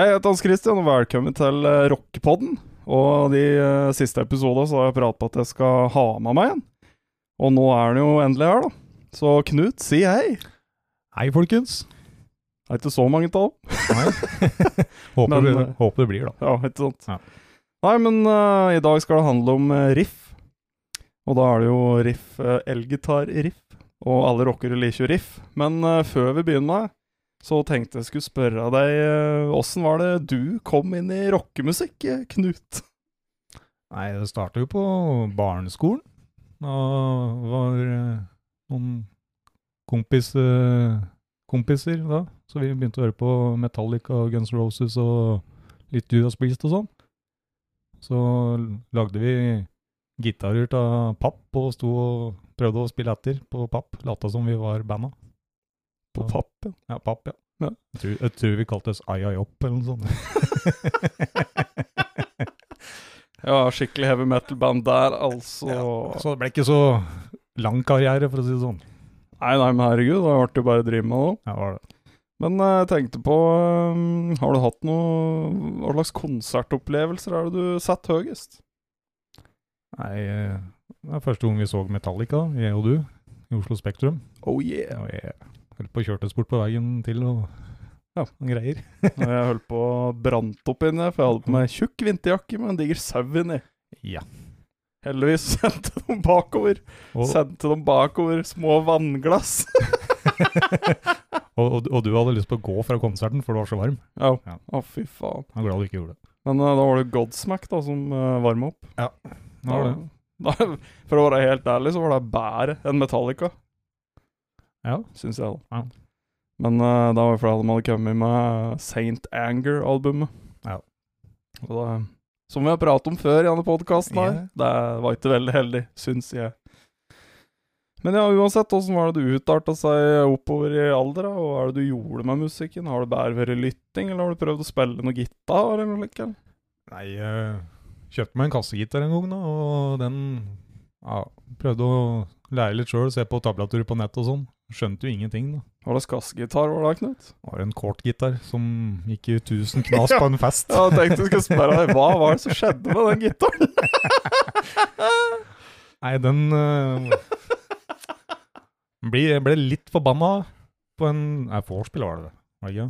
Hei, jeg heter Hans Christian, og velkommen til uh, Rockepodden. Og de uh, siste episodene så har jeg pratet på at jeg skal ha med meg en. Og nå er den jo endelig her, da. Så Knut, si hei. Hei, folkens. Det er ikke så mange tall. Håper, Men, det, eh, håper det blir, da. Ja, ikke sant. Ja. Nei, men uh, i dag skal det handle om riff. Og da er det jo riff, uh, elgitar-riff. Og alle rockere liker jo riff. Men uh, før vi begynner, så tenkte jeg skulle spørre deg uh, åssen var det du kom inn i rockemusikk, uh, Knut? Nei, det starta jo på barneskolen. Da var eh, noen kompis, eh, kompiser da, så vi begynte å høre på Metallica og Guns Roses og litt Judas Priest og sånn. Så lagde vi gitarer av papp og sto og prøvde å spille etter på papp. Lata som vi var banda. På papp, ja. Ja, papp, ja. Ja. Jeg, tror, jeg tror vi kalte oss Ai Ai Opp eller noe sånt. Ja, skikkelig heavy metal-band der, altså. Så det ble ikke så lang karriere, for å si det sånn. Nei, nei, men herregud, det ble jo bare å drive med nå. Ja, var det. Men eh, jeg tenkte på um, Har du hatt noe Hva slags konsertopplevelser er det du setter høyest? Nei, eh, det er første gang vi så Metallica, jeg og du, i Oslo Spektrum. Oh yeah! Oh jeg holdt på å kjøre bort på veien til og ja, noen greier. Jeg holdt på å brant opp inni, for jeg hadde på meg tjukk vinterjakke med en diger sau inni. Ja. Heldigvis sendte de bakover. Og, Sendte de bakover små vannglass. og, og, og du hadde lyst på å gå fra konserten, for du var så varm. Ja. Ja. Å, fy faen. Jeg er glad du ikke gjorde det. Men uh, da var det Godsmack da som uh, varma opp. Det var det. Da, for å være helt ærlig, så var det bedre enn Metallica, Ja. syns jeg. da. Ja. Men uh, da var det fordi de hadde kommet med Saint Anger-albumet. Ja. Og da, som vi har pratet om før i denne podkasten her, yeah. det var ikke veldig heldig, syns jeg. Men ja, uansett, åssen var det du utarta seg oppover i alder, da? Hva er det du gjorde med musikken? Har det bare vært lytting, eller har du prøvd å spille noe gitar, eller noe like? Nei, jeg kjøpte meg en kassegitar en gang, da, og den ja, Prøvde å lære litt sjøl, se på tablaturer på nett og sånn. Skjønte jo ingenting, da. Var det skassgitar var det, Knut? Var en kortgitar som gikk i tusen knas på en fest. Ja, jeg tenkte du skulle spørre deg, hva var det som skjedde med den gitaren? Nei, den uh, ble, ble litt forbanna på en Nei, vorspiel var det, var det ikke?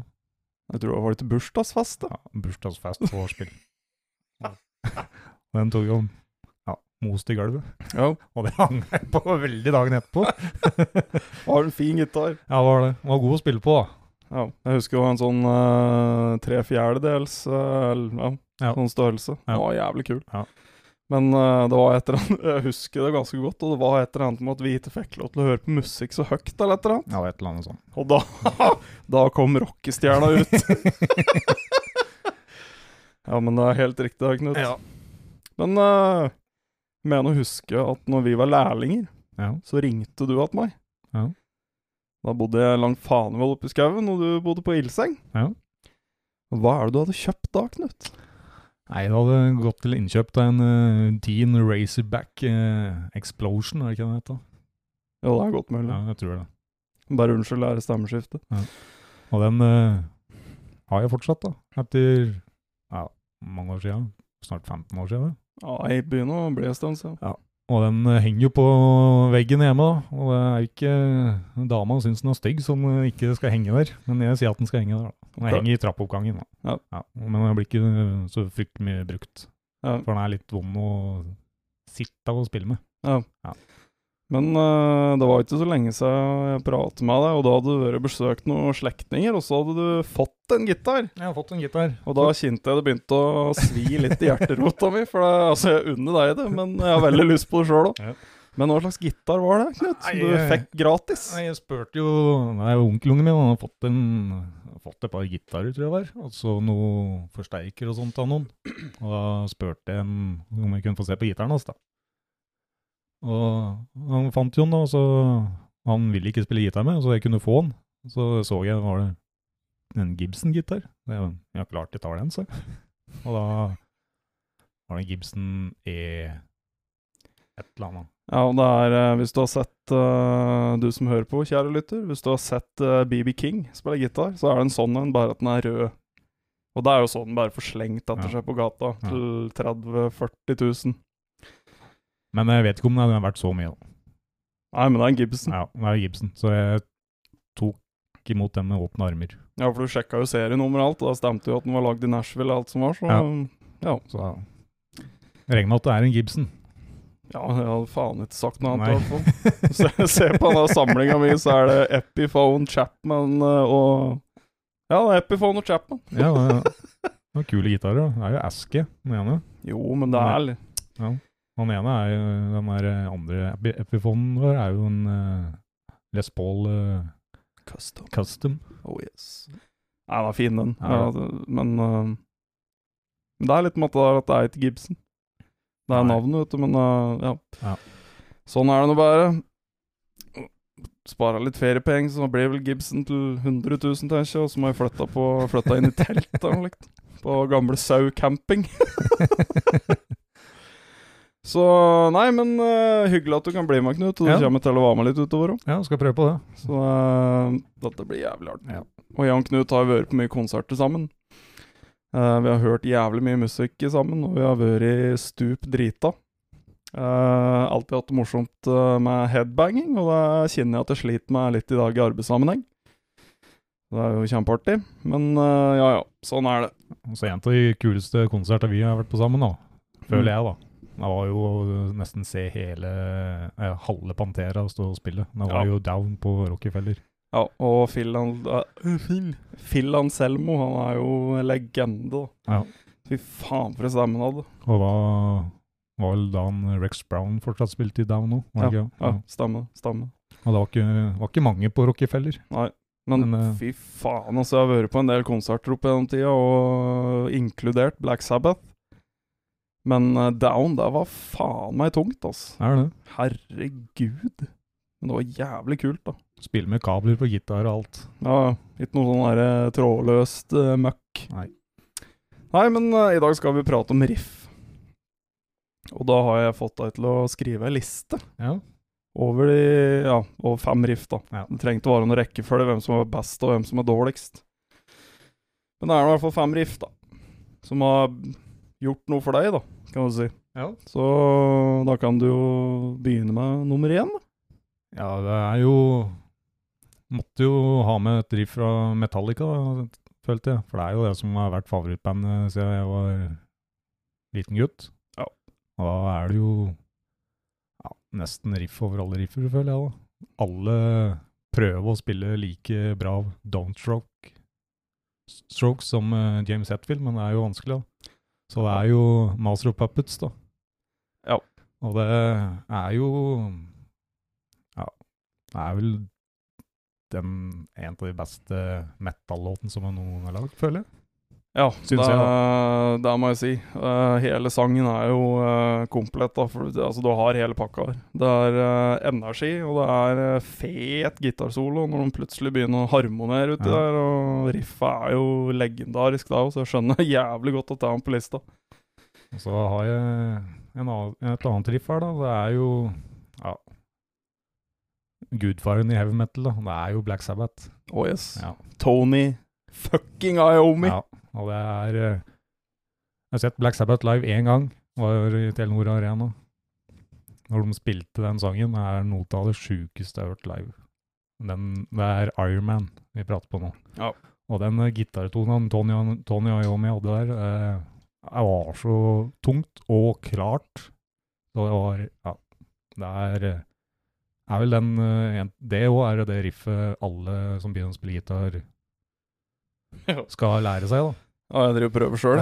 Jeg tror det var litt bursdagsfest, da. Ja, bursdagsfest, vorspiel. Den tok jo most i gulvet. Ja, Og det hang jeg på veldig dagen etterpå. var en fin gitar. Ja, var det. Var god å spille på, da. Ja, jeg husker jo en sånn uh, tre fjerdedels uh, ja, Ja. sånn størrelse. Ja. Den var jævlig kul. Ja. Men uh, det var et eller annet Jeg husker det ganske godt, og det var et eller annet med at vi ikke fikk lov til å høre på musikk så høyt, eller et eller annet. Ja, et eller annet sånt. Og da, da kom rockestjerna ut. ja, men det er helt riktig, Knut. Ja. Men mener å huske at når vi var lærlinger, ja. så ringte du til meg. Ja. Da bodde jeg langt fanevoll oppe i skauen, og du bodde på Ildseng. Ja. Hva er det du hadde kjøpt da, Knut? Nei, det hadde gått til innkjøp av en uh, Dean Racerback uh, Explosion, er det ikke det det heter? Ja, det er godt mulig. Ja, jeg tror det. Bare unnskyld, det er stemmeskifte. Og den uh, har jeg fortsatt, da. Etter ja, mange år siden. Snart 15 år siden. Ja, jeg begynner å bli en stund siden. Og den eh, henger jo på veggen hjemme, da. Og det er ikke Dama syns den er stygg, som eh, ikke skal henge der. Men jeg sier at den skal henge der. da. Den Ok. henger i trappeoppgangen. da. Ja. Men den blir ikke eh, så fryktelig mye brukt. Ja. For den er litt vond å sitte og spille med. Ja. Men uh, det var ikke så lenge siden jeg pratet med deg, og da hadde du vært besøkt noen slektninger, og så hadde du fått en gitar. Jeg har fått en gitar. Og da kjente jeg det begynte å svi litt i hjerterota mi, for det, altså, jeg unner deg det, men jeg har veldig lyst på det sjøl òg. Ja. Men hva slags gitar var det, Knut, som du fikk gratis? Nei, jeg spurte jo Nei, onkelungen min han har fått, en, fått et par gitarer, tror jeg var. Altså noe forsterker og sånt av noen. Og da spurte jeg om jeg kunne få se på gitaren hans, da. Og han fant jo den, da, så han ville ikke spille gitar med, så jeg kunne få den. Så så jeg var det en Gibson-gitar. Jeg, jeg klart ikke ta den, så. Og da var det en Gibson E et eller annet. Ja, og det er eh, Hvis du har sett eh, Du som hører på, kjære lytter, hvis du har sett BB King spille gitar, så er det en sånn en, bare at den er rød. Og det er jo sånn den bare får slengt etter seg på gata til 30 000-40 000. Men jeg vet ikke om den er vært så mye. da. Nei, men det er en Gibson. Ja, det er Gibson, så jeg tok imot den med åpne armer. Ja, for du sjekka jo serienummeret og alt, og da stemte jo at den var lagd i Nashville og alt som var, så Ja. ja. Så ja. regner med at det er en Gibson. Ja, jeg hadde faen ikke sagt noe annet i hvert fall. Se, se på denne samlinga mi, så er det Epiphone, Chapman eh, og Ja, det er Epiphone og Chapman. Ja, det er- det er kule gitarer. da. Det er jo Aske, den ene. Jo, men det er litt Han ene er jo den der andre Epifonen vår er jo en uh, Les Paul uh, custom. Custom. Oh yes. Nei, den er fin, den. Ja. Ja, men uh, det er litt med at det er, ikke Gibson. Det er Nei. navnet, vet du, men eh, ja. Ja. Sånn er det nå bare. Spara litt feriepenger, så blir vel Gibson til 100 000, tenker jeg. Og så må jeg flytte, på, flytte inn i telt eller noe likt. På gamle Sau camping. så nei, men uh, hyggelig at du kan bli med, Knut. Og du Ja. kommer til å være med litt utover òg. Ja, skal prøve på det. Så uh, dette blir jævlig artig. Ja. Og jeg og Knut har vært på mye konserter sammen. Uh, vi har hørt jævlig mye musikk sammen, og vi har vært i stup drita. Uh, alltid hatt det morsomt med headbanging, og det kjenner jeg at jeg sliter med litt i dag i arbeidssammenheng. Det er jo kjempeartig, men ja ja, sånn er det. Så en av de kuleste konsertene vi har vært på sammen, da. Føler Mm. jeg, da. Det var jo nesten se hele eh, halve Pantera stå og spille. Det var Ja. jo down på Rockefeller. Ja, og Phil, Phil. Phil Anselmo, han er jo legende, da. Ja. Fy faen for en stemme han hadde. Og da var vel da han Rex Brown fortsatt spilte i Down òg, Ja, ja. Ja, stemme, stemme. Og det var ikke, var ikke mange på Rockefeller. Nei, men, Men, eh, fy faen, altså. Jeg har vært på en del konserter opp gjennom tida, og inkludert Black Sabbath. Men eh, Down, det var faen meg tungt, altså. Er det det? Herregud. Men det var jævlig kult, da. Spille med kabler på gitar og alt. Ja, ikke noe sånn derre trådløst uh, møkk. Nei. Nei, men uh, i dag skal vi prate om riff. Og da har jeg fått deg til å skrive ei liste Ja. over de Ja, over fem riff, da. Ja. Det trengte å være noen rekkefølge, hvem som er best og hvem som er dårligst. Men det er i hvert fall fem riff, da. Som har gjort noe for deg, da, kan du si. Ja. Så da kan du jo begynne med nummer én. da. Ja, det er jo Måtte jo ha med et riff fra Metallica, da, følte jeg. For det er jo det som har vært favorittbandet siden jeg var liten gutt. Ja. Og da er det jo ja, nesten riff over alle riffer, føler jeg. da. Alle prøver å spille like bra downstroke strokes som eh, James Hetfield, men det er jo vanskelig. da. Så det er jo Master of Puppets, da. Ja. Og det er jo Ja, det er vel den, en av de beste metal-låtene som noen har lagd, føler jeg. Ja, det, jeg, det må jeg si. Uh, hele sangen er jo uh, komplett. Da, for, altså, du har hele pakka her. Det er uh, energi, og det er fet gitarsolo når de plutselig begynner å harmonere uti Ja. der. Og riffet er jo legendarisk da så jeg skjønner jævlig godt at det er han på lista. Og så har jeg en annen, et annet riff her, da. Det er jo ja, Gudfaren i heavy metal, da. Det er jo Black Sabbath. Oh yes. Ja. Tony fucking Iomi. Ja, og det er eh, Jeg har sett Black Sabbath live én gang. Var i Telenor Arena. Når de spilte den sangen, er noe av det sjukeste jeg har hørt live. Den, det er Ironman vi prater på nå. Ja. Og den eh, gitartonen Tony, Tony Iommi hadde der, eh, det var så tungt og klart. Så det var Ja. Det er, eh, er vel den en, Det òg er det riffet alle som begynner å spille gitar. Skal lære seg, da. Ja, jeg driver og prøver sjøl,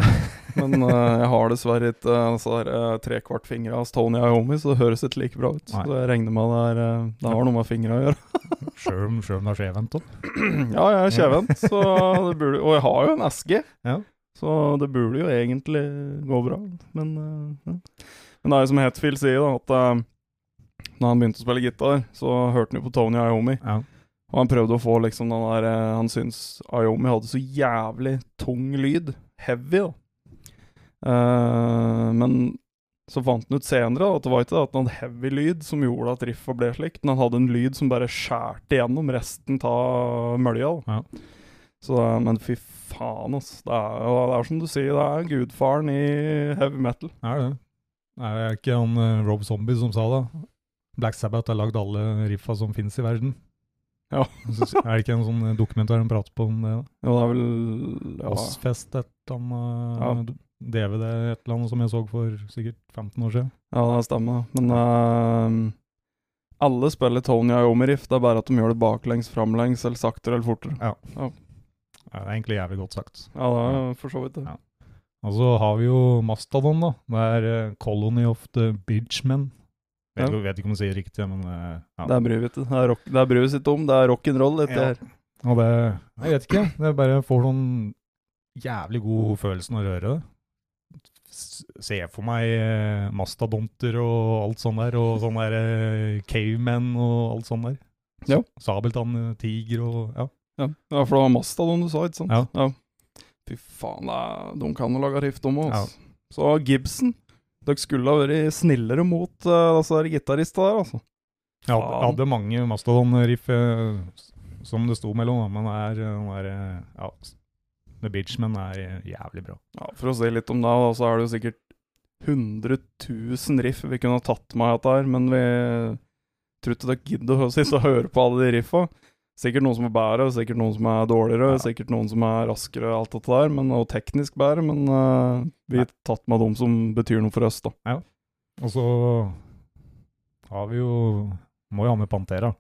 men uh, jeg har dessverre ikke uh, altså, uh, trekvartfingre av Tony Iommi, så det høres ikke like bra ut. Nei. Så jeg regner med det, er, uh, det har noe med fingra å gjøre. Sjøl om du er skjevhendt ja, jeg er kjevhendt, så det burde Og jeg har jo en SG, Ja. så det burde jo egentlig gå bra. Men, eh, ja. men det er jo som Hetfield sier, da, at uh, når han begynte å spille gitar, så hørte han jo på Tony Iommi. Ja. Og han prøvde å få liksom den der eh, Han syntes Iommi hadde så jævlig tung lyd. Heavy, da. Uh, men så fant han ut senere at det var ikke det at han hadde heavy lyd som gjorde at riffa ble slik, men han hadde en lyd som bare skjærte igjennom resten av mølja. Ja. Så, er- men fy faen, ass. Det er, det er som du sier, det er gudfaren i heavy metal. Er det? Er det ikke han eh, Rob Zombie som sa det? Black Sabbath har lagd alle riffa som fins i verden. Ja. Er det ikke en sånn eh, dokumentar de prater på om det? da? Jo, det er vel ja. Åsfest, et eller annet Ja. DVD, et eller annet som jeg så for sikkert 15 år siden. Ja, det stemmer. Men uh, alle spiller Tony Iommi-riff, det er bare at de gjør det baklengs, framlengs, eller saktere eller fortere. Ja, det er egentlig jævlig godt sagt. Ja, det er for så vidt det. Ja. Og så har vi jo Mastadon, da. Det er eh, Colony of the Bridgemen. Ja. Jeg vet ikke om du sier riktig, men eh, ja. Det er bryr. Det er, rock, det er sitt om. Det er rock'n'roll, dette Ja. her. Og det Jeg vet ikke. Det bare får sånn jævlig god følelse når du hører det. Se for meg eh, mastodonter og alt sånt der, og sånn der eh, cavemen og alt sånt der. Ja. Sabeltann, tiger og ja. Ja, ja for det var mastadon du sa, ikke sant? Ja. Fy faen, det de kan jo lage rift om oss. Så Gibson Dere skulle ha vært snillere mot uh, altså, der der, altså. Jeg hadde, Faen. hadde mange mastodon-riff eh, som det sto mellom, men det er, eh, eh, ja, The Bitchman er eh, jævlig bra. Ja, For å si litt om det, så er det jo sikkert 100 000 riff vi kunne tatt med dette her, men vi tror ikke dere gidder å sitte og høre på alle de riffa. Sikkert noen som er bedre, sikkert noen som er dårligere, Ja. sikkert noen som er raskere, alt dette der, men, og teknisk bedre, men uh, vi har tatt med dem som betyr noe for oss, da. Ja. Og så har vi jo Må jo ha med Pantera.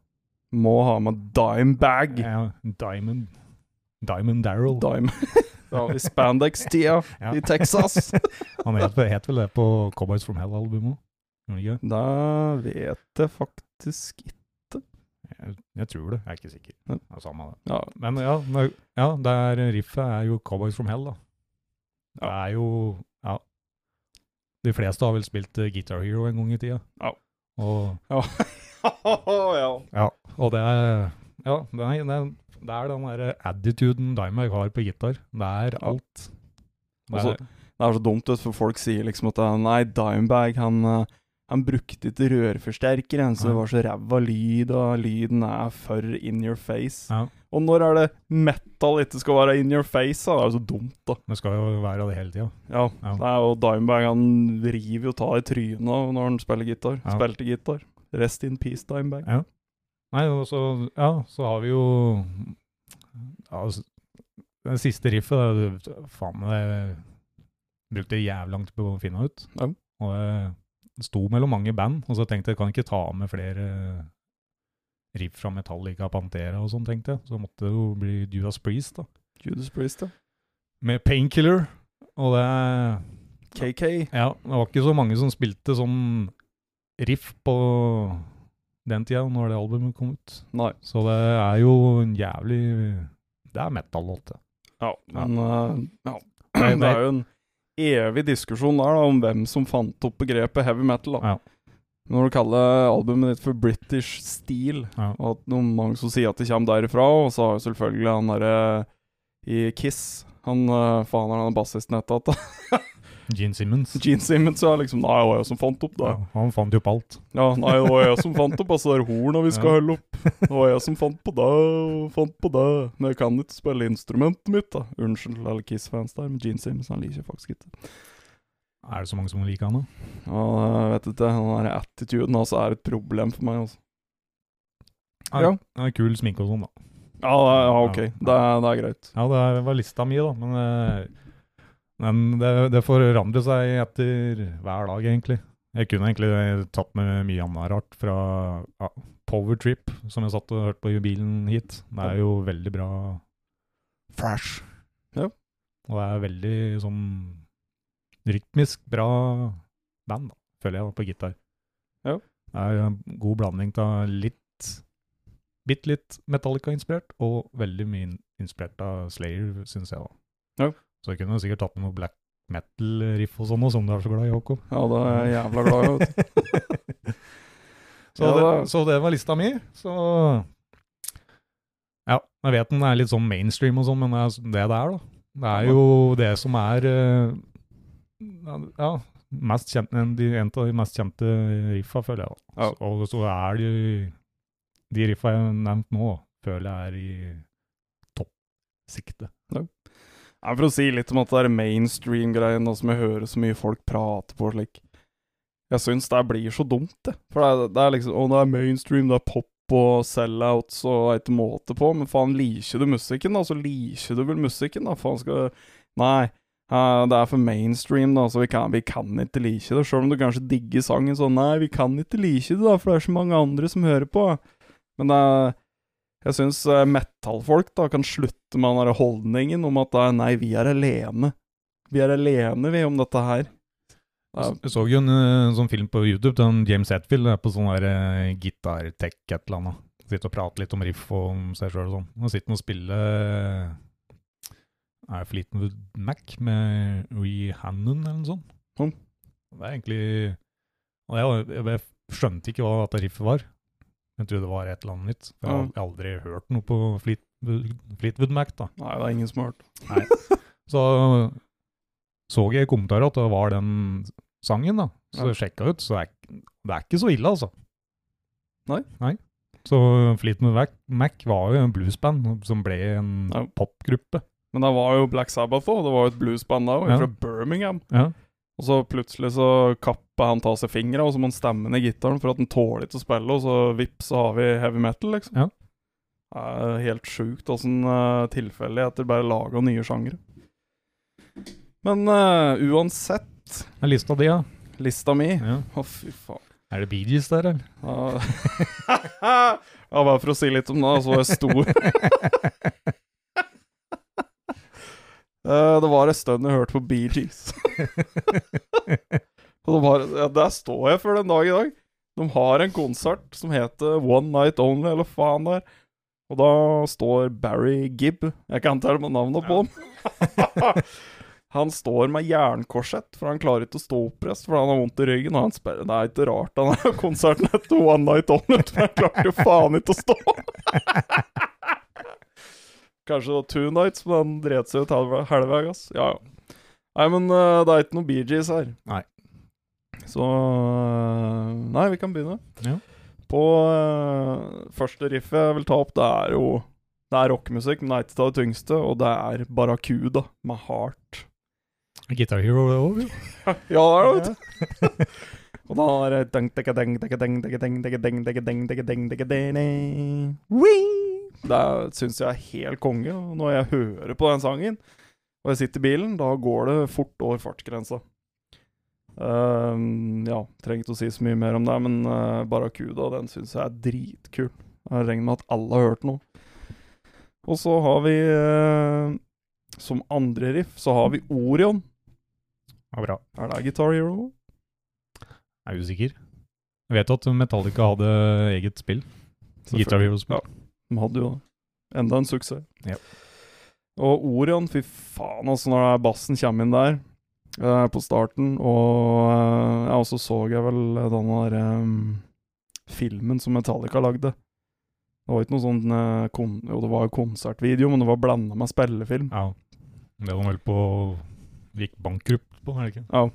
Må ha med Dimebag. Ja, Diamond Diamond Darrell. Da har vi spandex-tida Ja. i Texas. Han het, het vel det på Cowboys from Hell-albumet? Det vet jeg faktisk ikke. Jeg, tror det, jeg er ikke sikker. Det er samme det. Ja, Men ja, men- ja der riffet er jo Cowboys from Hell, da. Det er jo Ja. De fleste har vel spilt eh, Guitar Hero en gang i tida. Ja. Og, ja. ja, og det er Ja, det er, det er, det er den derre attituden Dimebag har på gitar. Det er alt. Det er, så- er, Det er så dumt, for folk sier liksom at eh, nei, Dimebag, han, eh, han brukte ikke rørforsterker, han, så det var så ræva lyd, og lyden er for in your face. ja, Og når er det metal ikke skal være in your face? Da? Det er jo så dumt, da. det skal jo være det hele tida. Ja, Ja. det er jo Dimebag, han river jo ta i trynet når han spiller gitar. Ja. Spilte gitar. Rest in peace, Dimebag. Ja. Nei, og så, ja, så har vi jo ja, altså, Det siste riffet det, Faen, det brukte jævlig lang tid på å finne ut. Ja. Og det sto mellom mange band, og så tenkte jeg kan ikke ta med flere riff fra Metallica, Pantera og sånn, tenkte jeg. Så måtte det jo bli Judas Priest, da. Judas Priest, ja. Med Painkiller. Og det KK. Ja, det var ikke så mange som spilte sånn riff på den tida, når det albumet kom ut. Nei. Så det er jo en jævlig Det er metal-låt, det. Ja, men eh, ja. Nei, Det er jo en evig diskusjon der da, om hvem som fant opp begrepet heavy metal. da. Ja. Når du kaller albumet ditt for British Steel, Ja. og at noen mange som sier at det kommer derifra, og så har jo selvfølgelig han derre i Kiss Han uh, faen er han bassisten etter at Gene Simmons. Gene Simmons ja, liksom Nei, det var jeg som fant opp det. Ja, han fant jo opp alt. Ja, nei, det var jeg som fant opp altså, det horna vi skal Ja. holde opp. Det var jeg som fant på det og fant på det. Men jeg kan ikke spille instrumentet mitt, da. Unnskyld alle Kiss-fans der, men Gene Simmons han liker faktisk ikke. Er det så mange som liker han, da? Ja, jeg vet ikke. Den der attituden hans er et problem for meg, altså. Ja. Ja. Er kul sminke og sånn, da. Ja, det er- ja ok. Det er, det er greit. Ja, det var lista mi, da. Men, eh, men det, det forandrer seg etter hver dag, egentlig. Jeg kunne egentlig tatt med mye annet rart fra ja, Power Trip, som jeg satt og hørte på i bilen hit. Det er jo veldig bra fresh. Ja. Og det er veldig sånn rytmisk bra band, da, føler jeg, da, på gitar. Ja. Det er en god blanding av litt Bitte litt Metallica-inspirert, og veldig mye inspirert av Slayer, syns jeg. da. Ja. Så jeg kunne sikkert tatt med noe black metal-riff og sånn, som du er så glad i, Håkon. Ja, det er jeg jævla glad i, vet du. så, Ja, det, så det var lista mi. Så Ja, jeg vet den er litt sånn mainstream og sånn, men det er det det er, da. Det er jo det som er eh, Ja, mest kjent, en, av de mest kjente riffa, føler jeg. da. Ja. Og så er de De riffa jeg har nevnt nå, føler jeg er i topp sikte. Nei, For å si litt om at det er mainstream-greien som jeg hører så mye folk prate på slik Jeg syns det blir så dumt, det. For det er, det er liksom Å, det er mainstream, det er pop og sellouts og et måte på. Men faen, liker du musikken, da, så liker du vel musikken, da. Faen skal Nei. Uh, det er for mainstream, da, så vi kan, vi kan ikke like det. Sjøl om du kanskje digger sangen sånn Nei, vi kan ikke like det, da, for det er så mange andre som hører på. Men det er jeg syns uh, metallfolk da kan slutte med den der holdningen om at da, nei, vi er alene. Vi er alene, vi, om dette her. Jeg så jo en en sånn film på YouTube, den James Hetfield er på sånn der uh, gitar-tech et eller annet. Sitter og prater litt om riff og om seg sjøl og sånn. Han sitter og spiller Er Fleetwood Mac med Rehannon eller noe sånt? Mm. Det er egentlig og jeg, jeg, jeg skjønte ikke hva dette riffet var. Jeg trodde det var et eller annet nytt. Jeg har Mm. aldri hørt noe på Fleetwood, Fleetwood Mac, da. Nei, det er ingen som har hørt. Så så jeg i kommentarer at det var den sangen, da. Så Ja. sjekka ut, så det er, det er ikke så ille, altså. Nei. Nei. Så Fleetwood Mac, Mac var jo en bluesband som ble en Ja. popgruppe. Men det var jo Black Sabbath òg. Det var jo et bluesband da, Ja. fra Birmingham. Ja. Og så plutselig så kapper han ta seg fingra, og så må han stemme ned gitaren for at han tåler ikke å spille, og så vips, så har vi heavy metal, liksom. Ja. Det er helt sjukt åssen uh, tilfeldigheter bare lager nye sjangere. Men uh, uansett, Det er lista di, ja. lista mi ja. Å, fy faen. Er det Bee Gees der, eller? Ja, bare for å si litt om det, så var jeg stor. uh, det var en stund jeg hørte på Bee Gees. Og det var, ja, der står jeg for den dag i dag. De har en konsert som heter One Night Only, eller faen der. Og da står Barry Gibb Jeg kan ikke telle navnet på ham. han står med jernkorsett, for han klarer ikke å stå oppreist for han har vondt i ryggen. Og han spør Det er ikke rart han har konserten etter One Night Only, for han klarte jo faen ikke å stå. Kanskje det var Two Nights, men han dret seg ut halvve- halvveis. Ja, ja. Nei, men uh, det er ikke noe Bee Gees her. Nei. Så uh, Nei, vi kan begynne. Ja. På uh, første riffet jeg vil ta opp, det er jo Det er rockemusikk, men det er ikke det tyngste, og det er Barracuda med Heart. Guitar Hero, det òg, jo. ja, det er det. Og da er det Det syns jeg er helt konge. Og når jeg hører på den sangen, og jeg sitter i bilen, da går det fort over fartsgrensa. Uh, ja, trenger ikke å si så mye mer om det, men uh, Barracuda den syns jeg er dritkul. Jeg regner med at alle har hørt noe. Og så har vi uh, Som andre riff så har vi Orion. Ja, bra. Er det Guitar Hero? Jeg er usikker. Jeg vet at Metallica hadde eget spill. Guitar Hero-spill. Ja, de hadde jo det. Enda en suksess. Ja. Og Orion, fy faen, altså, når bassen kommer inn der uh, på starten, og uh, jeg også så jeg vel denne der um, filmen som Metallica lagde. Det var ikke noe sånn uh, kon Jo, det var konsertvideo, men det var blanda med spillefilm. Ja. Det var vel på Gikk bankrupt på, er det ikke? Ja.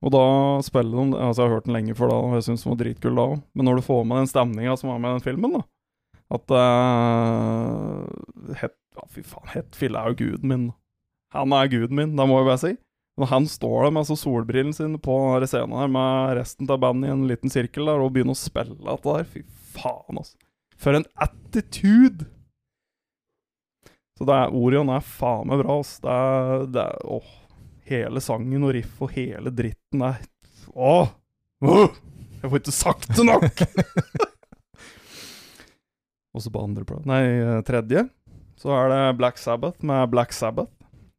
Og da spiller de Altså, jeg har hørt den lenge før da, og jeg syns den var dritkul da òg. Men når du får med den stemninga som var med den filmen, da At uh, het, ja, Fy faen, Hetfield er jo guden min. Han er guden min, det må jeg bare si. Når han står der med altså solbrillene sine på den scenen her med resten av bandet i en liten sirkel der og begynner å spille dette der, fy faen, altså. For en attitude! Så det er, Orion er faen meg bra, ass. Det er, det er Åh. Hele sangen og riff og hele dritten er Åh! Åh! Jeg får ikke sagt det nok! og så på plan. Nei, eh, tredje så er det Black Sabbath med Black Sabbath.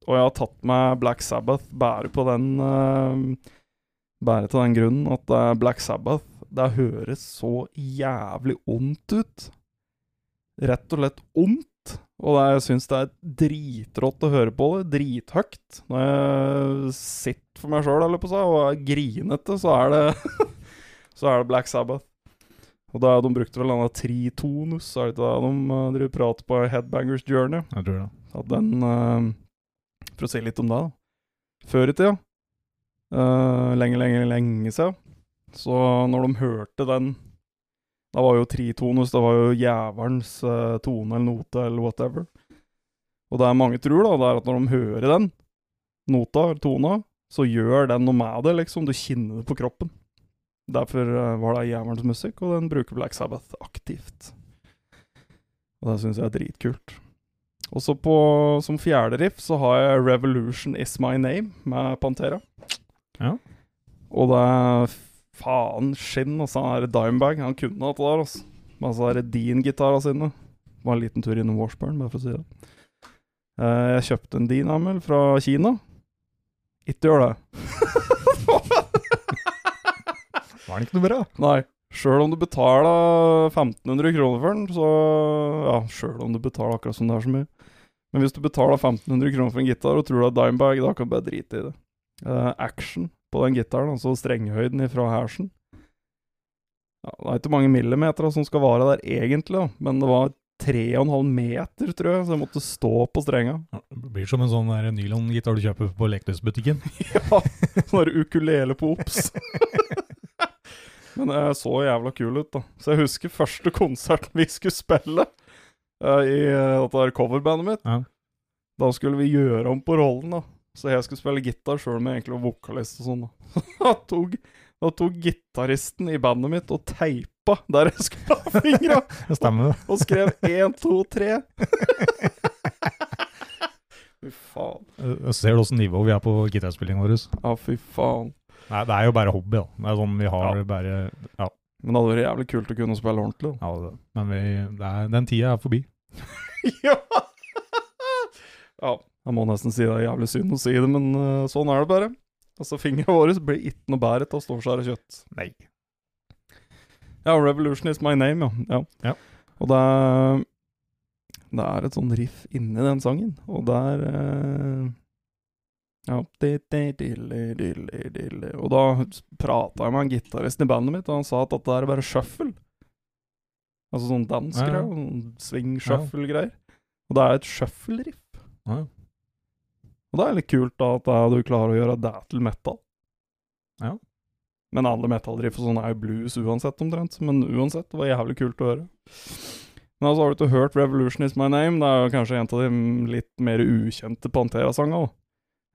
Og jeg har tatt med Black Sabbath bare på den uh, Bare til den grunnen at uh, Black Sabbath Det høres så jævlig ondt ut. Rett og slett ondt. Og det, jeg syns det er dritrått å høre på det. Drithøgt. Når jeg sitter for meg sjøl og er grinete, så er det Så er det Black Sabbath. Og da de brukte vel denne tritonus, er det ikke det de uh, driver og prater på Headbangers Journey? Jeg tror det. At den uh, For å si litt om det, da. Før i tida, uh, lenge, lenge, lenge siden, så når de hørte den Det var jo tritonus, det var jo jævelens uh, tone eller note eller whatever. Og det er mange tror, da, det er at når de hører den nota, eller tona, så gjør den noe med det, liksom. Du kjenner det på kroppen. Derfor eh, var det jævelens musikk, og den bruker Black Sabbath aktivt. Og det syns jeg er dritkult. Og så på, som fjerde riff så har jeg 'Revolution Is My Name' med Pantera. Ja. Og det er faen skinn, altså. Han er Dimebag. Han kunne hatt det der, altså. Med altså er Dean-gitara sine. Var en liten tur innom Washburn, bare for å si det. Eh, jeg kjøpte en Dean Hamel fra Kina. Ikke gjør det. Var den ikke noe bra? Nei. Sjøl om du betaler 1500 kroner for den, så Ja, sjøl om du betaler akkurat som det er så mye. Men hvis du betaler 1500 kroner for en gitar og tror du er Dimebag, da kan du bare drite i det. Uh, action på den gitaren, altså strenghøyden ifra hersen ja, Det er ikke mange millimeter som skal vare der egentlig, da, men det var 3,5 meter, tror jeg, så jeg måtte stå på strenga. Ja, Det blir som en sånn nylongitar du kjøper på leketøysbutikken. Ja, sånn ukulele på Ops. Men jeg så jævla kul ut, da. Så jeg husker første konserten vi skulle spille uh, i eh, dette coverbandet mitt. Ja. Da skulle vi gjøre om på rollen, da. Så jeg skulle spille gitar sjøl om jeg egentlig var vokalist og sånn. da. Da tok, da tok gitaristen i bandet mitt og teipa der jeg skulle ha fingra, stemmer, det. og skrev 1, 2, 3. Fy faen. Jeg ser du åssen nivå vi er på gitarspillinga vår. Ja, fy faen. Nei, det er jo bare hobby, da. Det er sånn vi har Ja. bare Ja, Men det hadde vært jævlig kult å kunne spille ordentlig. da. ja det. men vi, det er, den tida er forbi. ja! ja, jeg må nesten si det er jævlig synd å si det, men uh, sånn er det bare. Altså, fingrene våre blir ikke noe bedre av å stå og skjære kjøtt. Nei. Ja, 'Revolution Is My Name', ja. ja. Ja. Og det er, det er et sånn riff inni den sangen, og det er eh, Ja. Og da prata jeg med en gitarist i bandet mitt, og han sa at dette er bare shuffle. Altså sånn dansk Ja, ja. Sånn swing-shuffle-greier. Og det er et shuffle-riff. Ja. Og det er litt kult da at du klarer å gjøre det til metal. Ja. Men alle metal-riff og sånn er jo blues uansett, omtrent. Men uansett, det var jævlig kult å høre. Men altså, har du ikke hørt 'Revolution Is My Name'? Det er jo kanskje en av de litt mer ukjente Pantera-sangene.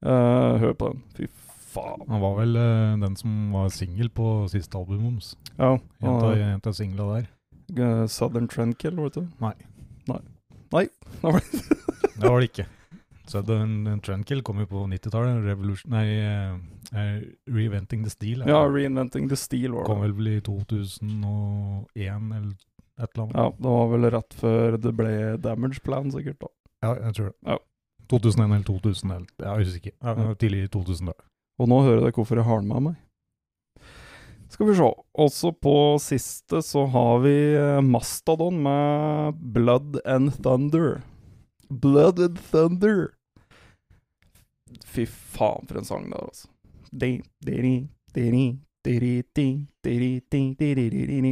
Eh, hør på den. Fy faen. Han var vel uh, den som var singel på siste album hans. Ja. Jenta og, en der. Uh, Southern Trendkill, vet du. Nei. Nei. Nei. Det var det ikke. Southern Trendkill kom jo på 90-tallet. Revolution Nei, uh, Reinventing the Steel. Ja, 'Reinventing the Steel' var det. vel vel i 2001 eller et eller annet. Ja, det var vel rett før det ble Damage Plan, sikkert. da. Ja, jeg tror det. Ja. 2001 eller 2000, eller, jeg er usikker. Ja, tidlig 2000, da. Og nå hører dere hvorfor jeg har den med meg. Skal vi se. Også på siste så har vi Mastadon med Blood and Thunder. Blood and Thunder. Fy faen, for en sang det er, altså.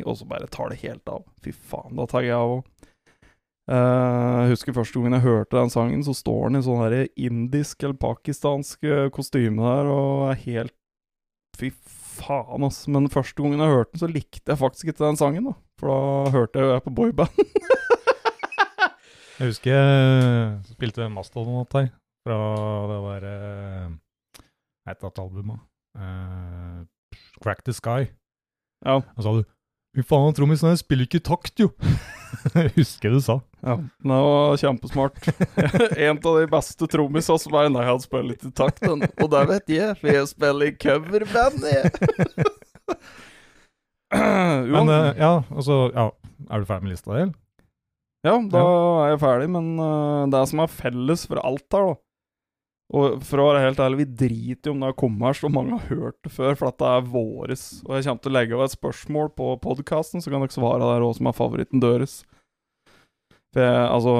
Og så bare tar det helt av. Fy faen, da tar jeg av òg jeg husker første gangen jeg hørte den sangen, så står den i sånn indisk eller pakistansk eh, kostyme der, og er helt Fy faen, ass. Men første gangen jeg hørte den, så likte jeg faktisk ikke den sangen, da. For da hørte jeg jo jeg på boyband. Jeg husker jeg spilte Mastodon her, fra det der Hva het det albumet? Uh. Eh, Crack the Sky. ja. Og sa du Fy faen, trommisen her spiller ikke takt, jo! jeg husker du sa. Ja, det var kjempesmart. en av de beste trommisene som er Nei, han spiller litt i takt, den. Og det vet jeg, for jeg spiller i coverband, jeg. Men eh, ja, altså ja. Er du ferdig med lista di? eller? Ja, da er jeg ferdig, men uh, det som er felles for alt her, da Og for å være helt ærlig, vi driter jo om det har kommet her, så mange har hørt det før, for dette er våres. Og jeg kommer til å legge over et spørsmål på podkasten, så kan dere svare der òg, som er favoritten deres. For jeg, altså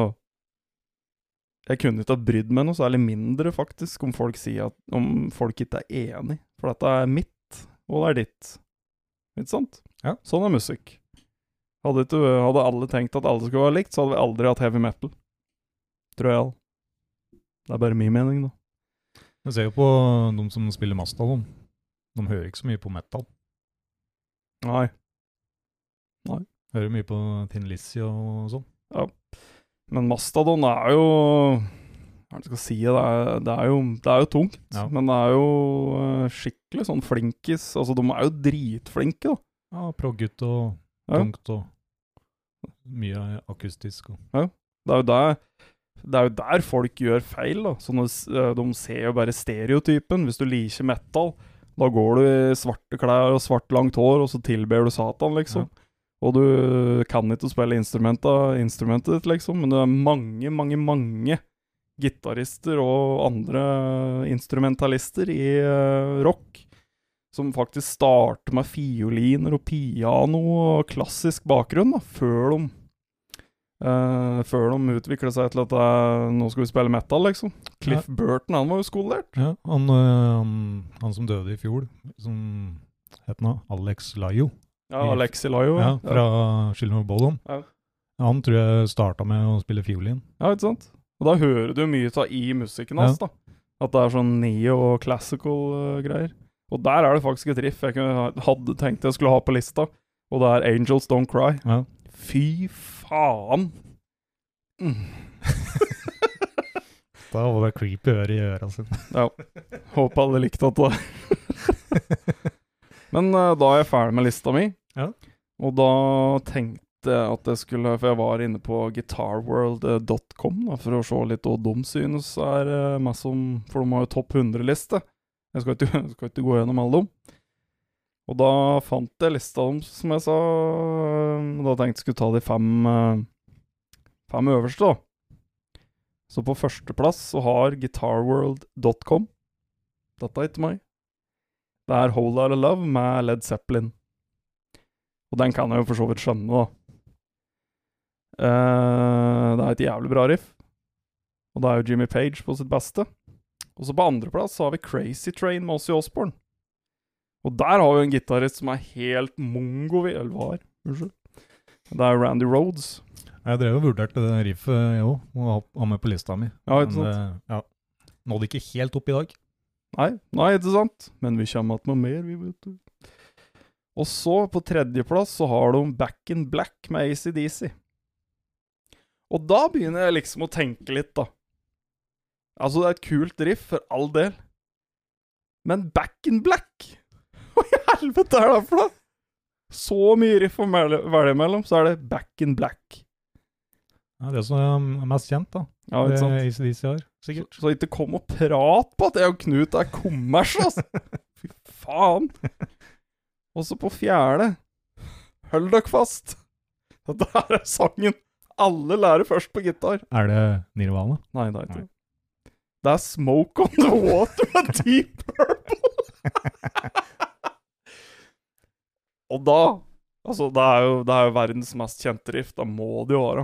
Jeg kunne ikke ha brydd meg noe særlig mindre, faktisk, om folk sier at Om folk ikke er enig. For dette er mitt, og det er ditt. Ikke sant? Ja. Sånn er musikk. Hadde, ikke, hadde alle tenkt at alle skulle være likt, så hadde vi aldri hatt heavy metal. Tror jeg. Det er bare min mening, da. Jeg ser jo på de som spiller Mastadon. De hører ikke så mye på metal. Nei. Nei. Hører mye på Tin Lizzie og sånn. Ja. Men Mastadon er jo Hva er det jeg skal si? Det er, det er, jo, det er jo tungt, Ja. men det er jo eh, skikkelig sånn flinkis. Altså, de er jo dritflinke, da. Ja, proggutt og Ja. tungt og mye akustisk. Og. Det er jo der, det er jo der folk gjør feil, da. Sånne, s- eh, de ser jo bare stereotypen. Hvis du liker metal, da går du i svarte klær og svart langt hår, og så tilber du Satan, liksom. Og du kan ikke spille instrumentet ditt, liksom, men det er mange, mange, mange gitarister og andre instrumentalister i eh, rock som faktisk starter med fioliner og piano og klassisk bakgrunn, da, før de eh, før de utvikla seg til at uh, nå skal vi spille metal, liksom. Cliff Burton, han var jo skolert. Ja, han, uh, han, som døde i fjor, som het nå Alex Lajo, Ja, Alexi Lajo. ja, fra Children of Bodom. Ja. Han tror jeg starta med å spille fiolin. Ja, ikke sant? Og da hører du mye av i musikken hans, da. At det er sånn neo og der er det faktisk et riff jeg kunne, hadde tenkt jeg skulle ha på lista, og det er Angels Don't Cry. Ja. Fy faen! Mm. Da var det creepy øre i øra sine. Håper alle likte at det Men uh, da er jeg ferdig med lista mi, Ja. og da tenkte jeg at jeg skulle For jeg var inne på guitarworld.com da, for å se litt hva de synes er uh, meg som For de har jo topp 100-liste. Jeg skal ikke, skal ikke gå gjennom alle dem. Og da fant jeg lista dem, som jeg sa. Og da tenkte jeg skulle ta de fem, eh, fem øverste, da. Så på førsteplass så har guitarworld.com. Dette er ikke meg. Det er Whole of Love med Led Zeppelin. Og den kan jeg jo for så vidt skjønne, da. Eh, det er et jævlig bra riff. Og det er jo Jimmy Page på sitt beste. Og så på andreplass har vi Crazy Train med Ossie Osbourne. Og der har vi en gitarist som er helt mongo, eller var. Unnskyld. Det er Randy Rhodes. Jeg drev og vurderte det riffet, jeg òg, og ha- med på lista mi. Ja, ikke sant? det ja, nådde ikke helt opp i dag. Nei, nei, ikke sant? Men vi kommer igjen med mer, vi, vet du. Og så, på tredjeplass, så har de Back in Black med ACDC. Og da begynner jeg liksom å tenke litt, da. Altså, det er et kult riff, for all del. Men Back in Black? Hva i helvete er det for noe? Så mye riff å velge mellom, så er det Back in Black. Ja, det som er mest kjent, da. Ja, ikke sant? Det ACDC har, Så, sikkert. så ikke kom og prat på at jeg og Knut er kommers, altså. Fy faen. Også på fjerde Hold dere fast. Dette er sangen alle lærer først på gitar. Er det Nirvana? Nei, det er ikke det. Det er Smoke on the Water med Deep Purple. Og da Altså, det er, jo, det er jo verdens mest kjente riff. Da må det jo være.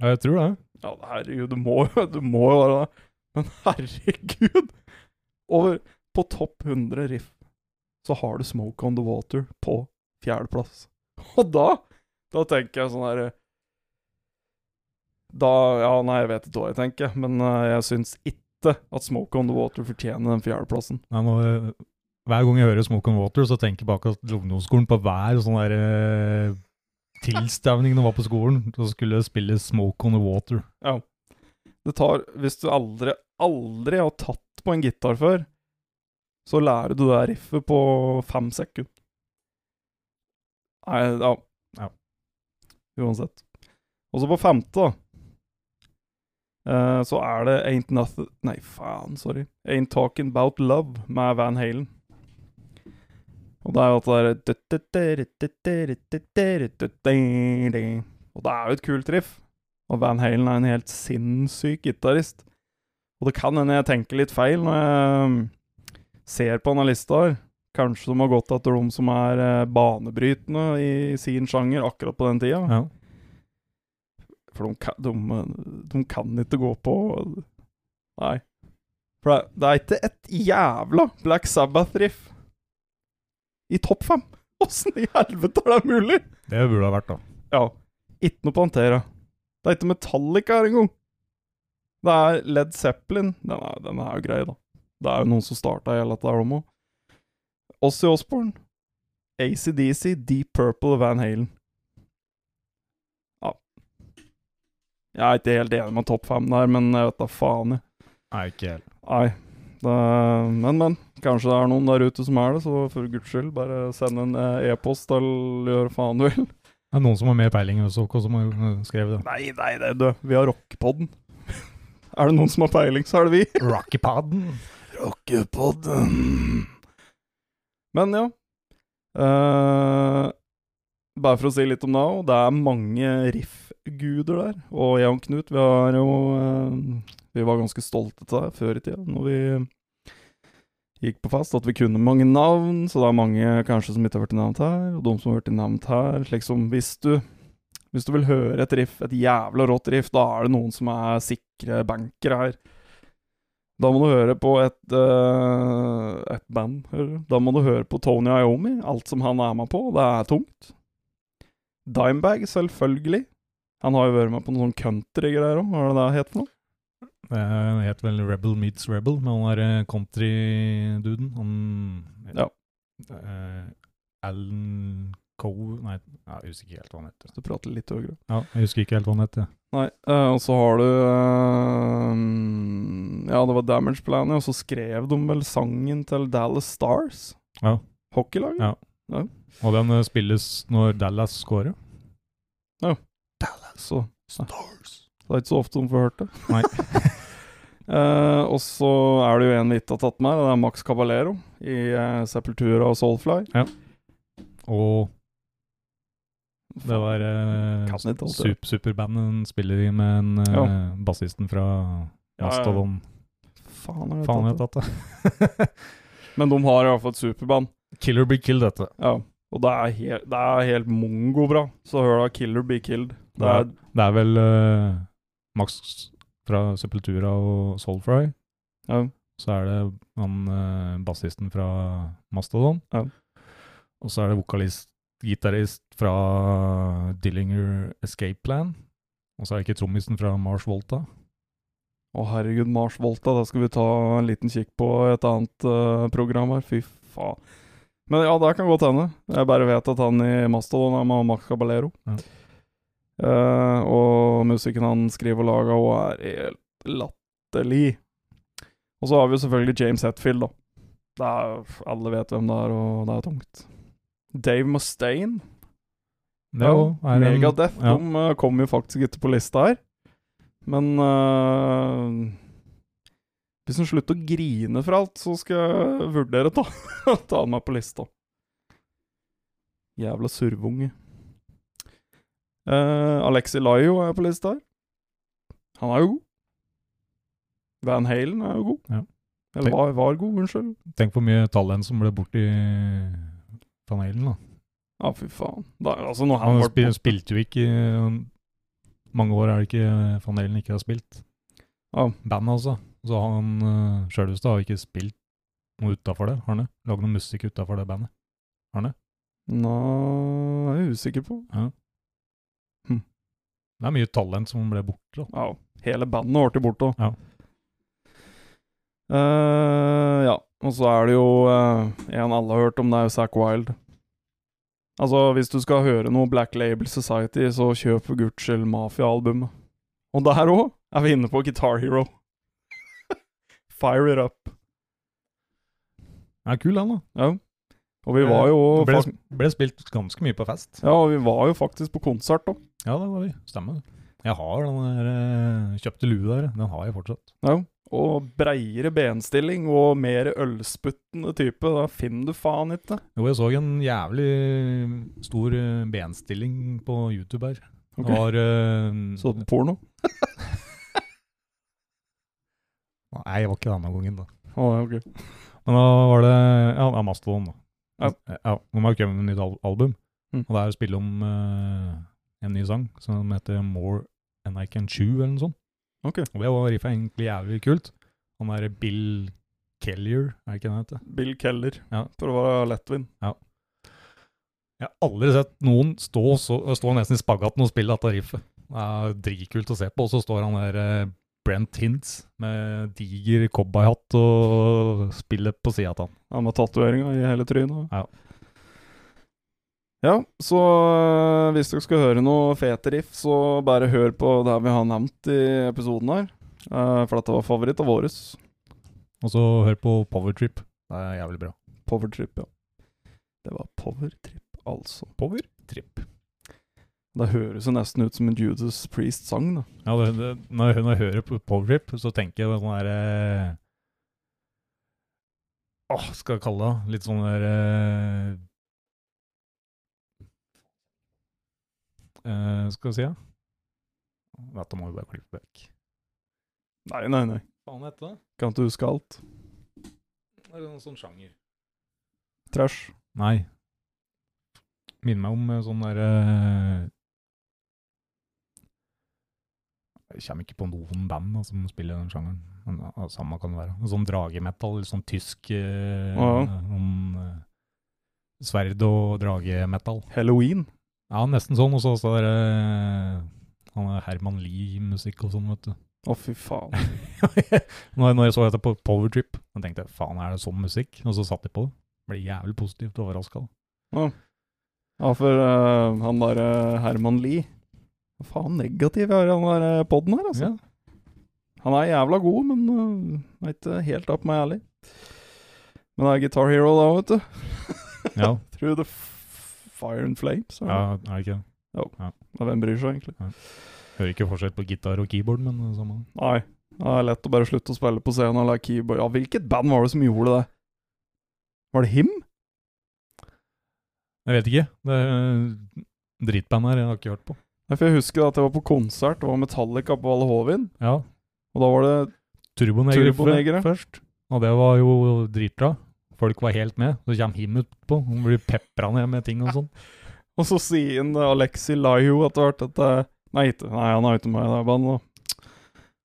Ja, Jeg tror det. Ja, herregud, det må det må jo være det. Men herregud! Over på topp 100 riff så har du Smoke on the Water på fjerdeplass. Og da Da tenker jeg sånn herre Da Ja, nei, jeg vet ikke hva jeg tenker, men eh, jeg syns ikke at Smoke on the Water fortjener den fjerdeplassen. Nei, nå, eh, hver gang jeg hører Smoke on Water, så tenker jeg bak at ungdomsskolen på hver sånn der eh, tilstavning jeg var på skolen. Så skulle jeg spille Smoke on the Water. Det tar Hvis du aldri, aldri har tatt på en gitar før, så lærer du det riffet på fem sekunder. Nei, ja. Ja. Uansett. Og så på femte, da. eh, så er det Ain't Nothing Nei, faen, sorry. Ain't Talking About Love med Van Halen. Og det er jo at det er Og det er jo et kult riff. Og Van Halen er en helt sinnssyk gitarist. Og det kan hende jeg tenker litt feil når jeg um, ser på denne lista her. Kanskje de har gått etter de som er eh, banebrytende i sin sjanger akkurat på den tida. Ja. For de kan, de, de kan ikke gå på Nei. For det, det er ikke et jævla Black Sabbath-riff i topp fem! Åssen i helvete er det mulig? Det burde ha vært, da. Ja. Ikke noe Pantera. Det er ikke Metallica her engang. Det er Led Zeppelin. Den er, den er jo grei, da. Det er jo noen som starta hele dette her òg. Ossie Osborne, ACDC, Deep Purple og Van Halen. Ja. Jeg er ikke helt enig med topp fem der, men jeg vet da faen, jeg. Nei, ikke helt. Nei. Det, men, men. Kanskje det er noen der ute som er det, så for guds skyld, bare send en eh, e-post eller gjør faen du vil. Det er noen som har mer peiling enn oss, som har eh, skrevet det. Nei, nei, det er død. Vi har rockepodden. er det noen som har peiling, så er det vi. Rockepodden. Rockepodden. Men ja. Uh, bare for å si litt om det òg. Det er mange riff-guder der. Og jeg og Knut, vi har jo eh, Vi var ganske stolte av det før i tida, når vi gikk på fest, at vi kunne mange navn. Så det er mange kanskje som ikke har vært nevnt her, og de som har vært nevnt her. Slik som hvis du hvis du vil høre et riff, et jævla rått riff, da er det noen som er sikre bankere her. Da må du høre på et, uh, et band. eller? Da må du høre på Tony Iommi, alt som han er med på. Det er tungt. Dimebag, selvfølgelig. Han har jo vært med på noen sånn country-greier òg. Hva er det det het for noe? Det het vel Rebel Meets Rebel, med han derre eh, country-duden. Han Ja. Uh, Alan Coe Nei, jeg husker ikke helt hva han heter. Du prater litt høyere. Ja, jeg husker ikke helt hva han heter. Nei, uh, og så har du uh, Ja, det var Damage Planet, og så skrev de vel sangen til Dallas Stars. Ja. Hockeylaget. Ja. Og den eh, spilles når Dallas scorer. Så Stars. Det er ikke så ofte de får hørt det. Nei. Eh, og så er det jo en vi ikke har tatt med, det er Max Caballero i uh, Sepultura og Soulfly. Ja. Og det var det. sup Superbandet spiller i med en uh, Ja. bassisten fra ja. Mastodon. Faen, har jeg tatt det? Men de har i hvert fall et superband. Killer Be Killed, dette. Ja. Og det er, helt, det er helt mongo bra. Så hør da 'Killer Be Killed'. Det er, Det er vel uh, Max fra Sepultura og Soulfry. ja, Så er det han eh, bassisten fra Mastodon. Ja. Og så er det vokalist, gitarist fra Dillinger Escape Plan. Og så er det ikke trommisen fra Mars Volta. Å herregud, Mars Volta, da skal vi ta en liten kikk på et annet uh, program her. Fy faen. Men ja, det kan godt hende. Jeg bare vet at han i Mastodon er med Caballero. Ja. Eh, og musikken han skriver og lager, og er helt latterlig. Og så har vi jo selvfølgelig James Hetfield, da. Er, alle vet hvem det er, og det er tungt. Dave Mustaine. Er en- Megadeth. ja. De uh, kom jo faktisk ikke på lista her. Men uh, hvis han slutter å grine for alt, så skal jeg vurdere ta, ta han meg på lista. Jævla survunge. Uh, Alexi Laio er på lista her. Han er jo god. Van Halen er jo god. Ja. Eller var, var god, unnskyld. Tenk hvor mye talent som ble borti Van Halen, da. Ja, fy faen. Da, altså, han Han spil, spilte jo ikke Mange år er det ikke Van Halen ikke har spilt. Ja. Bandet, altså. Så han uh, sjølveste har ikke spilt noe utafor det, har han det? Lagd noe musikk utafor det bandet? har han Nå er jeg usikker på. Det er mye talent som ble borte, da. Ja, hele bandet ble borte. Ja. Uh, ja, og så er det jo uh, en alle har hørt om, det er jo Zack Wild. Altså, hvis du skal høre noe Black Label Society, så kjøp for guds skyld Mafia-albumet. Og der òg er vi inne på Guitar Hero. Fire it up. Det er kul, den, da. Ja. Og vi var jo ble, ble spilt ganske mye på fest. Ja, og vi var jo faktisk på konsert, da. Ja, det var vi. Stemmer. Jeg har den der eh, kjøpte lue der. Den har jeg fortsatt. Ja. Og breiere benstilling og mer ølsputtende type. Da finner du faen ikke. Jo, jeg så en jævlig stor eh, benstilling på YouTube her. Okay. Det var uh, Så du porno? Nei, jeg var ikke denne gangen, da. Å, ok. Men da var det Ja, det Mastodon, da. Ja. ja de har kommet med et nytt album, Mm. og det er å spille om eh, en ny sang som heter More Than I Can Chew, eller noe sånt. Ok. Og det var riffet egentlig jævlig kult. Han der Bill Kellier, er det ikke det han heter? Bill Keller, Ja. for å være lettvint. Jeg har aldri sett noen stå, så, stå nesten i spagaten og spille dette riffet. Det er dritkult å se på. Og så står han der eh, Brent Hintz med diger cowboyhatt og spiller på sida av han. Ja, med tatoveringa i hele trynet. Ja. Ja, så øh, hvis dere skal høre noe fete riff, så bare hør på det vi har nevnt i episoden her. Eh, for dette var favoritt av våres. Og så hør på Powertrip. Det er jævlig bra. Powertrip, ja. Det var powertrip, altså. Powertrip. Det høres jo nesten ut som en Judas Priest-sang, da. Ja, det, det, når, jeg, når jeg hører på Powertrip, så tenker jeg sånn derre Åh, skal jeg kalle det litt sånn der eh, eh, Skal vi si, ja? Dette må vi bare klippe vekk. Nei, nei, nei. Faen heter det? Kan ikke huske alt. Er Det noen sånn sjanger. Trash. Nei. Minner meg om eh, sånn derre Jeg kommer ikke på noen band da, som spiller den sjangeren. Men ja, samme kan det være. Sånn dragemetall, eller sånn tysk uh, Ja. sånn, uh, Sverd- og dragemetall. Halloween. Ja, nesten sånn. Og så også det eh, han er Herman Lie-musikk og sånn, vet du. Å, fy faen. når, når jeg så dette på Powertrip, jeg tenkte jeg faen, er det sånn musikk? Og så satt jeg på det. Ble jævlig positivt overraska. Ja, for uh, han derre uh, Herman Lie Hva faen negativ er han der øh, podden her, altså. Ja. Han er jævla god, men uh, er ikke helt opp meg ærlig. Men det er Guitar Hero da, vet du. ja. tror the Fire and Flames. ja, er det ikke det? Ja, Hvem bryr seg egentlig? Hører ikke forskjell på gitar og keyboard, men det samme. Nei. Det er lett å bare slutte å spille på scenen og la keyboard. Ja, hvilket band var det som gjorde det? Var det Him? Jeg vet ikke. Det er dritband her, jeg har ikke hørt på. Nei, for Jeg husker at jeg var på konsert, det var Metallica på Valle Hovin. Ja, Og da var det Turbonegere. først. Og det var jo dritbra. Folk var helt med. Så kommer Him utpå. Hun blir pepra ned med ting og sånn. Og så sier han, eh, Alexi Laiho etter hvert at eh, Nei, ikke, nei, han er ikke med i det bandet. da.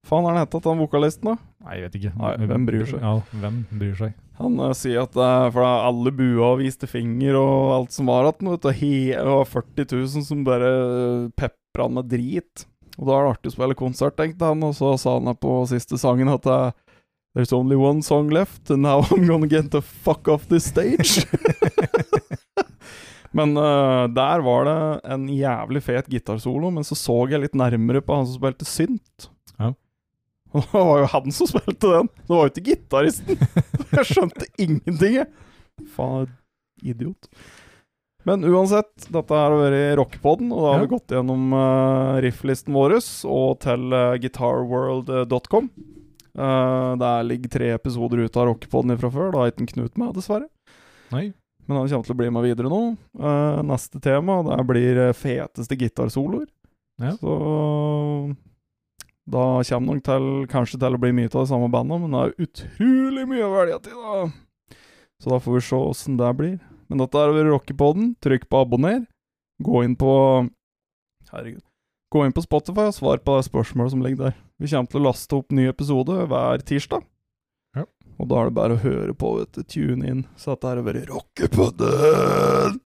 Faen er han hette, han vokalisten, da? Nei, jeg vet ikke. Nei, hvem bryr seg? Ja, hvem bryr seg? Han uh, sier at eh, for er alle bua viste finger og alt som var igjen, vet du. Og Det var 40 000 som bare uh, pepra han med drit. Og da er det artig å spille konsert, tenkte han, og så sa han på siste sangen at eh, There's only one song left, and now I'm gonna get the fuck off this stage. Men uh, der var det en jævlig fet gitarsolo, men så så jeg litt nærmere på han som spilte synt. Ja. Og det var jo han som spilte den, det var jo ikke gitaristen. Jeg skjønte ingenting, jeg. Faen, idiot. Men uansett, dette har vært rockepoden, og da har Ja. vi gått gjennom uh, rifflisten vår og til uh, guitarworld.com. Eh, der ligger tre episoder ute av rockepodden fra før. Da har ikke Knut med, dessverre. Nei. Men han kommer til å bli med videre nå. Uh, neste tema det blir eh, feteste gitarsoloer. Ja. Så da kommer nok til kanskje til å bli mye av det samme bandet, men det er utrolig mye å velge til, da. Så da får vi se åssen det blir. Men dette er over rockepodden. Trykk på abonner. Gå inn på Herregud. Gå inn på Spotify og svar på det spørsmålet som ligger der. Vi kommer til å laste opp ny episode hver tirsdag. Ja. Og da er det bare å høre på, vet du. Tune inn. Så dette er over rockepodden!